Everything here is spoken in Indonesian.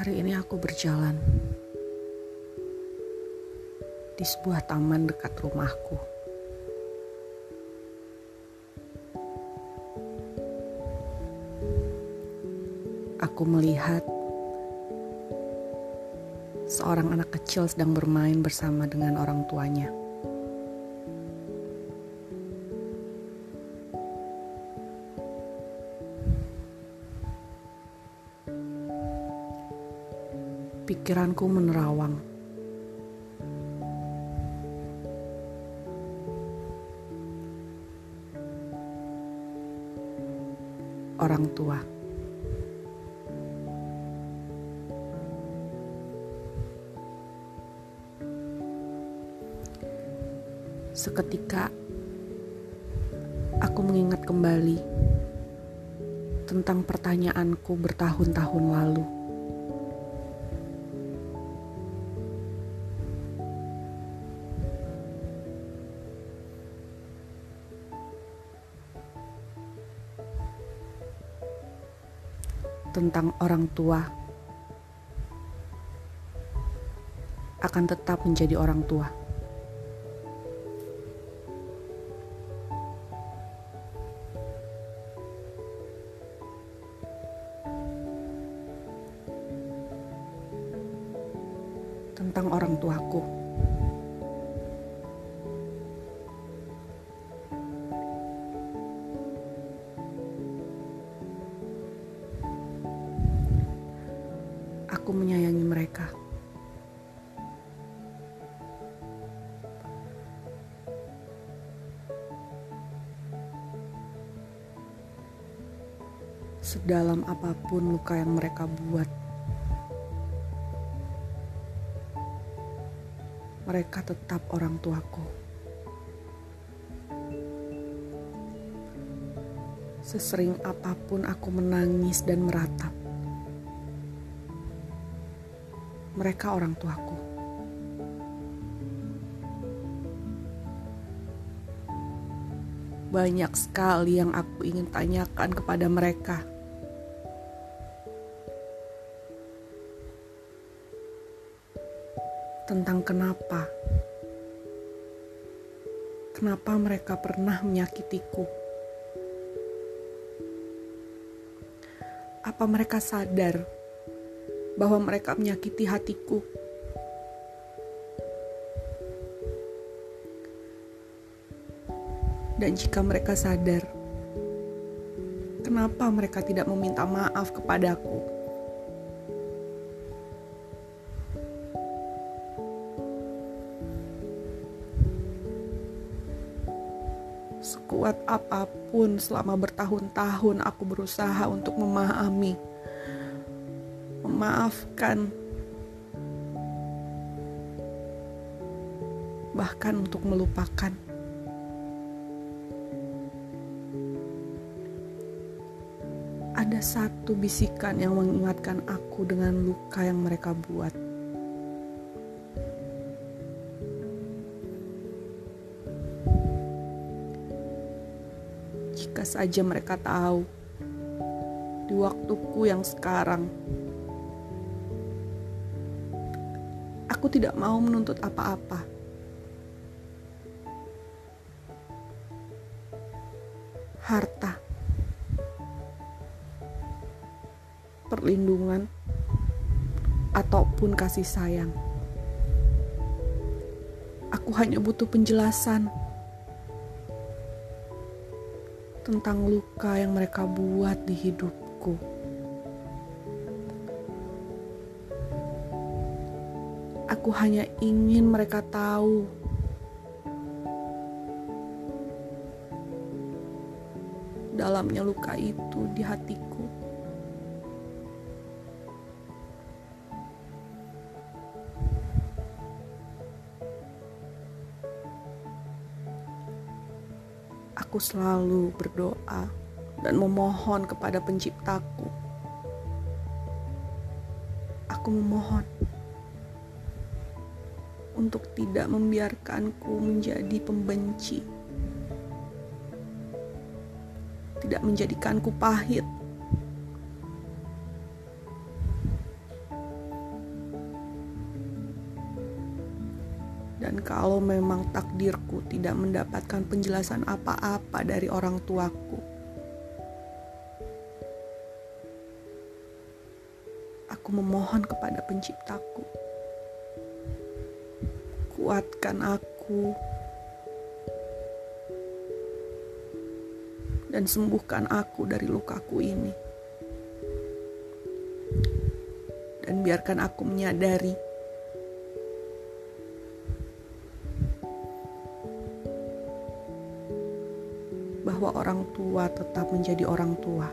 Hari ini aku berjalan di sebuah taman dekat rumahku. Aku melihat seorang anak kecil sedang bermain bersama dengan orang tuanya. Pikiranku menerawang. Orang tua. Seketika aku mengingat kembali tentang pertanyaanku bertahun-tahun lalu. Tentang orang tua akan tetap menjadi orang tua. Tentang orang tuaku. Aku menyayangi mereka. Sedalam apa pun luka yang mereka buat, mereka tetap orang tuaku. Sesering apa pun aku menangis dan meratap, mereka orang tuaku. Banyak sekali yang aku ingin tanyakan kepada mereka. Tentang kenapa. Kenapa mereka pernah menyakitiku? Apa mereka sadar bahwa mereka menyakiti hatiku. Dan jika mereka sadar, kenapa mereka tidak meminta maaf kepadaku? Sekuat apa pun selama bertahun-tahun aku berusaha untuk memahami memaafkan, bahkan untuk melupakan. Ada satu bisikan yang mengingatkan aku dengan luka yang mereka buat. Jika saja mereka tahu di waktuku yang sekarang Aku tidak mau menuntut apa-apa. Harta, perlindungan, ataupun kasih sayang. Aku hanya butuh penjelasan tentang luka yang mereka buat di hidupku. Aku hanya ingin mereka tahu dalamnya luka itu di hatiku. Aku selalu berdoa dan memohon kepada Penciptaku. Aku memohon untuk tidak membiarkanku menjadi pembenci, tidak menjadikanku pahit. Dan kalau memang takdirku tidak mendapatkan penjelasan apa-apa dari orang tuaku, aku memohon kepada Penciptaku kuatkan aku dan sembuhkan aku dari lukaku ini. Dan biarkan aku menyadari bahwa orang tua tetap menjadi orang tua.